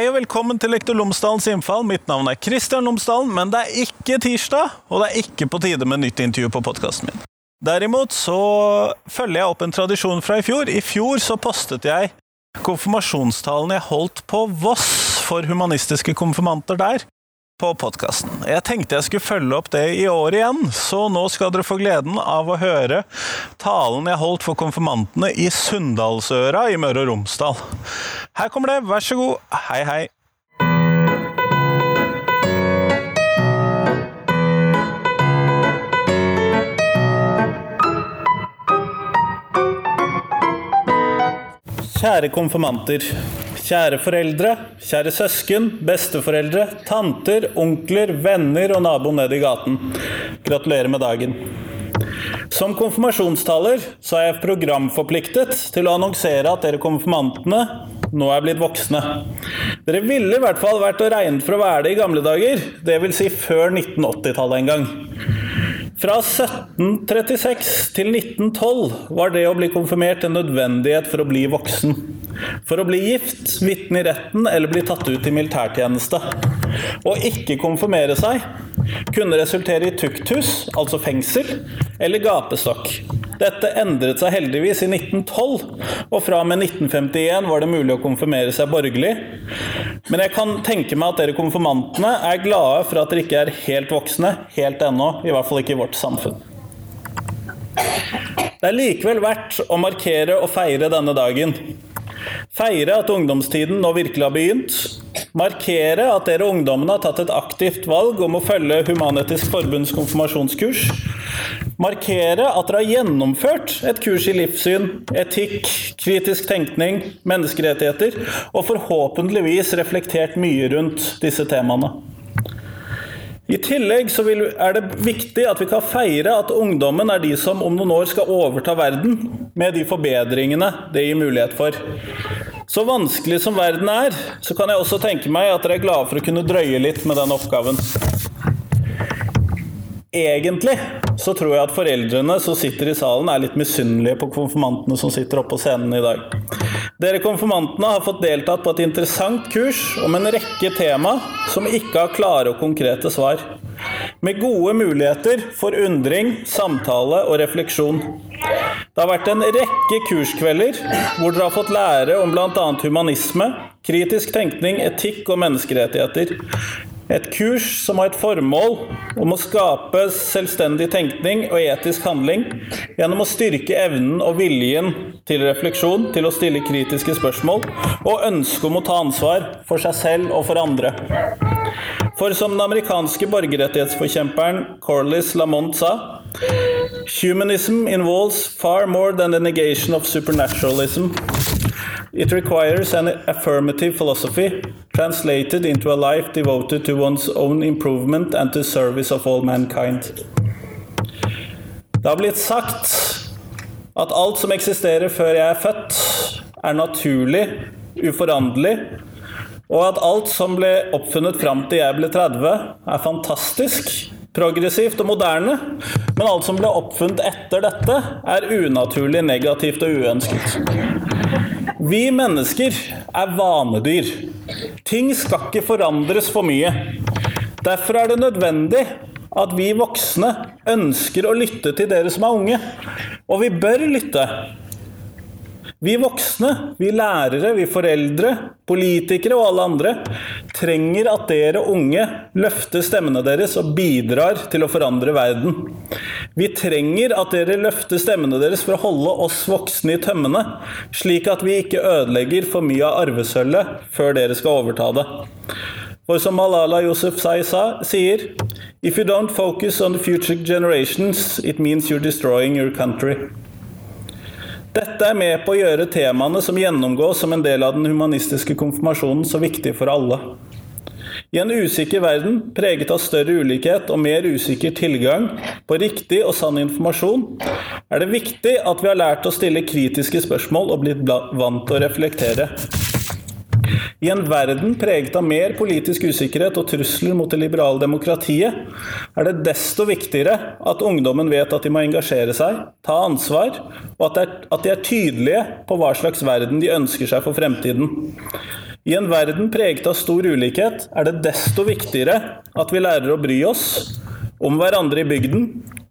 Hei og velkommen til Lektor Lomsdalens innfall. Mitt navn er Kristian Lomsdalen, men det er ikke tirsdag, og det er ikke på tide med nytt intervju på podkasten min. Derimot så følger jeg opp en tradisjon fra i fjor. I fjor så postet jeg konfirmasjonstalen jeg holdt på Voss for humanistiske konfirmanter der, på podkasten. Jeg tenkte jeg skulle følge opp det i år igjen, så nå skal dere få gleden av å høre talen jeg holdt for konfirmantene i Sunndalsøra i Møre og Romsdal. Her kommer det, vær så god. Hei, hei. Kjære konfirmanter. Kjære foreldre, kjære søsken, besteforeldre, tanter, onkler, venner og nabo ned i gaten. Gratulerer med dagen. Som konfirmasjonstaler så er jeg programforpliktet til å annonsere at dere konfirmantene nå er blitt voksne. Dere ville i hvert fall vært å regne for å være det i gamle dager, dvs. Si før 1980-tallet en gang. Fra 1736 til 1912 var det å bli konfirmert en nødvendighet for å bli voksen. For å bli gift, vitne i retten eller bli tatt ut i militærtjeneste. Å ikke konfirmere seg kunne resultere i tukthus, altså fengsel, eller gapestokk. Dette endret seg heldigvis i 1912, og fra og med 1951 var det mulig å konfirmere seg borgerlig. Men jeg kan tenke meg at dere konfirmantene er glade for at dere ikke er helt voksne, helt ennå, i hvert fall ikke i vårt samfunn. Det er likevel verdt å markere og feire denne dagen. Feire at ungdomstiden nå virkelig har begynt. Markere at dere ungdommene har tatt et aktivt valg om å følge Human-Etisk Forbunds konfirmasjonskurs. Markere at dere har gjennomført et kurs i livssyn, etikk, kritisk tenkning, menneskerettigheter, og forhåpentligvis reflektert mye rundt disse temaene. I tillegg vil, er det viktig at vi kan feire at ungdommen er de som om noen år skal overta verden, med de forbedringene det gir mulighet for. Så vanskelig som verden er, så kan jeg også tenke meg at dere er glade for å kunne drøye litt med den oppgaven. Egentlig så tror jeg at foreldrene som sitter i salen, er litt misunnelige på konfirmantene som sitter oppe på scenen i dag. Dere konfirmantene har fått deltatt på et interessant kurs om en rekke tema som ikke har klare og konkrete svar. Med gode muligheter for undring, samtale og refleksjon. Det har vært en rekke kurskvelder hvor dere har fått lære om bl.a. humanisme, kritisk tenkning, etikk og menneskerettigheter. Et kurs som har et formål om å skape selvstendig tenkning og etisk handling gjennom å styrke evnen og viljen til refleksjon, til å stille kritiske spørsmål og ønske om å ta ansvar for seg selv og for andre. For som den amerikanske borgerrettighetsforkjemperen Corliss Lamont sa Humanism involves far more than the negation of supernaturalism. It requires an affirmative philosophy translated into a life devoted to one's own improvement and to service of all mankind. Det har blitt sagt at alt som eksisterer før jeg er født, er naturlig, uforanderlig, og at alt som ble oppfunnet fram til jeg ble 30, er fantastisk, progressivt og moderne, men alt som ble oppfunnet etter dette, er unaturlig, negativt og uønsket. Vi mennesker er vanedyr. Ting skal ikke forandres for mye. Derfor er det nødvendig at vi voksne ønsker å lytte til dere som er unge. Og vi bør lytte. Vi voksne, vi lærere, vi foreldre, politikere og alle andre trenger at dere unge løfter stemmene deres og bidrar til å forandre verden. Vi trenger at dere løfter stemmene deres for å holde oss voksne i tømmene, slik at vi ikke ødelegger for mye av arvesølvet før dere skal overta det. For som Malala Yousufzai sier If you don't focus on the future generations, it means you're destroying your country. Dette er med på å gjøre temaene som gjennomgås som en del av den humanistiske konfirmasjonen, så viktige for alle. I en usikker verden, preget av større ulikhet og mer usikker tilgang på riktig og sann informasjon, er det viktig at vi har lært å stille kritiske spørsmål og blitt vant til å reflektere. I en verden preget av mer politisk usikkerhet og trusler mot det liberale demokratiet, er det desto viktigere at ungdommen vet at de må engasjere seg, ta ansvar, og at, de er tydelige på hva slags verden de ønsker seg for fremtiden. I en verden preget av stor ulikhet er det desto viktigere at vi lærer å bry oss om hverandre i bygden,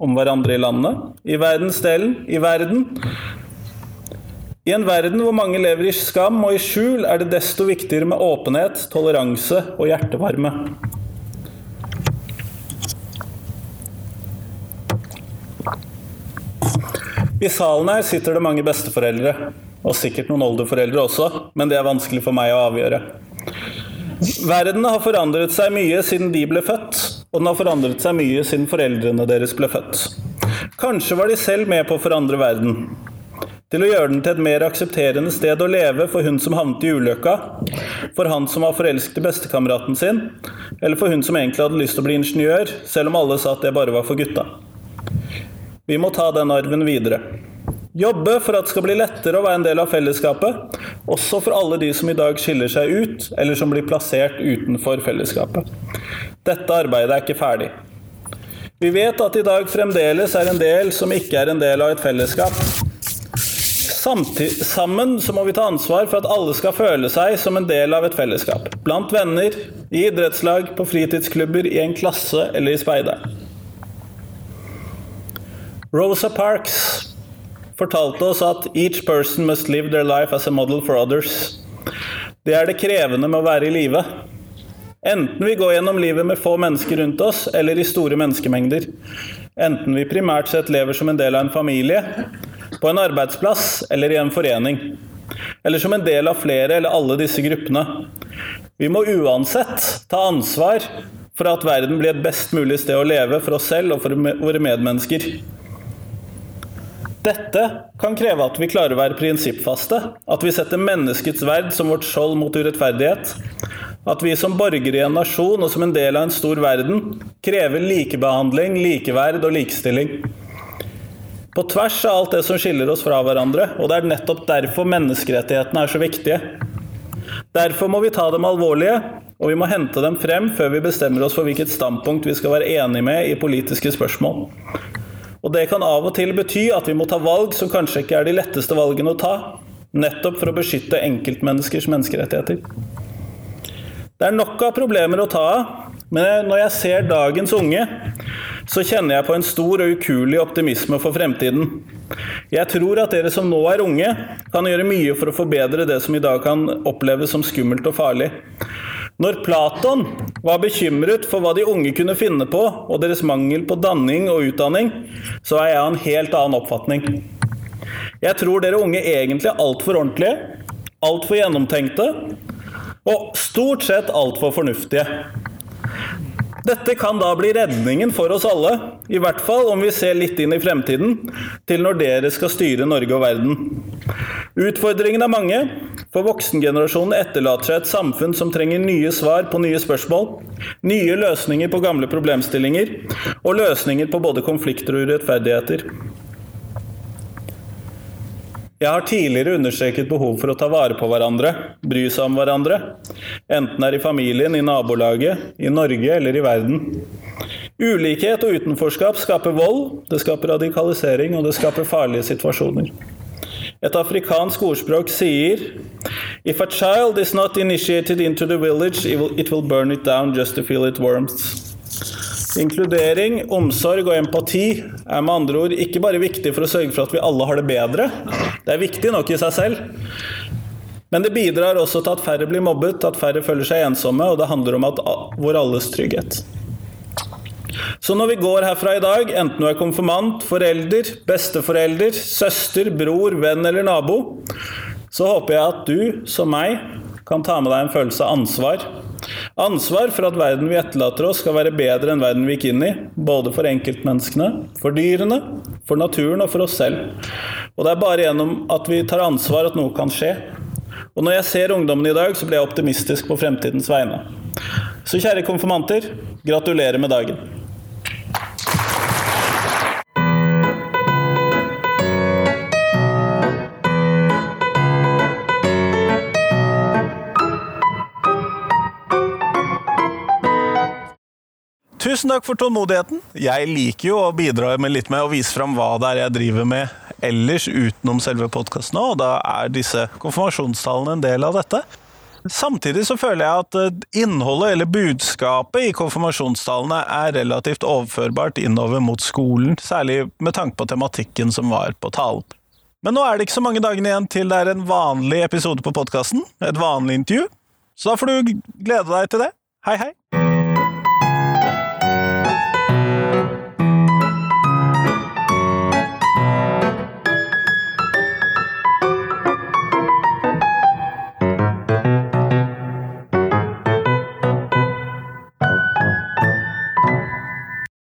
om hverandre i landet, i verdensdelen, i verden. I en verden hvor mange lever i skam og i skjul, er det desto viktigere med åpenhet, toleranse og hjertevarme. I salen her sitter det mange besteforeldre, og sikkert noen oldeforeldre også, men det er vanskelig for meg å avgjøre. Verden har forandret seg mye siden de ble født, og den har forandret seg mye siden foreldrene deres ble født. Kanskje var de selv med på å forandre verden. Til å gjøre den til et mer aksepterende sted å leve for hun som havnet i ulykka, for han som var forelsket i bestekameraten sin, eller for hun som egentlig hadde lyst til å bli ingeniør, selv om alle sa at det bare var for gutta. Vi må ta den arven videre. Jobbe for at det skal bli lettere å være en del av fellesskapet, også for alle de som i dag skiller seg ut, eller som blir plassert utenfor fellesskapet. Dette arbeidet er ikke ferdig. Vi vet at i dag fremdeles er en del som ikke er en del av et fellesskap. Samtid sammen så må vi ta ansvar for at alle skal føle seg som en del av et fellesskap. Blant venner, i idrettslag, på fritidsklubber, i en klasse eller i speideren. Rosa Parks fortalte oss at each person must live their life as a model for others. Det er det krevende med å være i live. Enten vi går gjennom livet med få mennesker rundt oss, eller i store menneskemengder. Enten vi primært sett lever som en del av en familie, på en arbeidsplass eller i en forening. Eller som en del av flere eller alle disse gruppene. Vi må uansett ta ansvar for at verden blir et best mulig sted å leve for oss selv og for våre medmennesker. Dette kan kreve at vi klarer å være prinsippfaste, at vi setter menneskets verd som vårt skjold mot urettferdighet, at vi som borgere i en nasjon og som en del av en stor verden krever likebehandling, likeverd og likestilling. På tvers av alt det som skiller oss fra hverandre, og det er nettopp derfor menneskerettighetene er så viktige. Derfor må vi ta dem alvorlige, og vi må hente dem frem før vi bestemmer oss for hvilket standpunkt vi skal være enige med i politiske spørsmål. Og det kan av og til bety at vi må ta valg som kanskje ikke er de letteste valgene å ta, nettopp for å beskytte enkeltmenneskers menneskerettigheter. Det er nok av problemer å ta av, men når jeg ser dagens unge, så kjenner jeg på en stor og ukuelig optimisme for fremtiden. Jeg tror at dere som nå er unge, kan gjøre mye for å forbedre det som i dag kan oppleves som skummelt og farlig. Når Platon var bekymret for hva de unge kunne finne på, og deres mangel på danning og utdanning, så er jeg av en helt annen oppfatning. Jeg tror dere unge egentlig er altfor ordentlige, altfor gjennomtenkte, og stort sett altfor fornuftige. Dette kan da bli redningen for oss alle, i hvert fall om vi ser litt inn i fremtiden, til når dere skal styre Norge og verden. Utfordringene er mange, for voksengenerasjonen etterlater seg et samfunn som trenger nye svar på nye spørsmål, nye løsninger på gamle problemstillinger, og løsninger på både konflikter og urettferdigheter. Jeg har tidligere understreket behov for å ta vare på hverandre, bry seg om hverandre. Enten det er i familien, i nabolaget, i Norge eller i verden. Ulikhet og utenforskap skaper vold, det skaper radikalisering og det skaper farlige situasjoner. Et afrikansk ordspråk sier If a child is not initiated into the village, it will burn it down just to feel it warmth. Inkludering, omsorg og empati er med andre ord ikke bare viktig for å sørge for at vi alle har det bedre, det er viktig nok i seg selv, men det bidrar også til at færre blir mobbet, at færre føler seg ensomme, og det handler om at vår alles trygghet. Så når vi går herfra i dag, enten du er konfirmant, forelder, besteforelder, søster, bror, venn eller nabo, så håper jeg at du, som meg, kan ta med deg en følelse av ansvar Ansvar for at verden vi etterlater oss, skal være bedre enn verden vi gikk inn i. Både for enkeltmenneskene, for dyrene, for naturen og for oss selv. Og det er bare gjennom at vi tar ansvar at noe kan skje. Og når jeg ser ungdommen i dag, så blir jeg optimistisk på fremtidens vegne. Så kjære konfirmanter, gratulerer med dagen. Tusen takk for tålmodigheten. Jeg liker jo å bidra med litt med å vise fram hva det er jeg driver med ellers utenom selve podkasten og da er disse konfirmasjonstallene en del av dette. Samtidig så føler jeg at eh, innholdet eller budskapet i konfirmasjonstalene er relativt overførbart innover mot skolen, særlig med tanke på tematikken som var på talen. Men nå er det ikke så mange dagene igjen til det er en vanlig episode på podkasten, et vanlig intervju, så da får du glede deg til det. Hei, hei!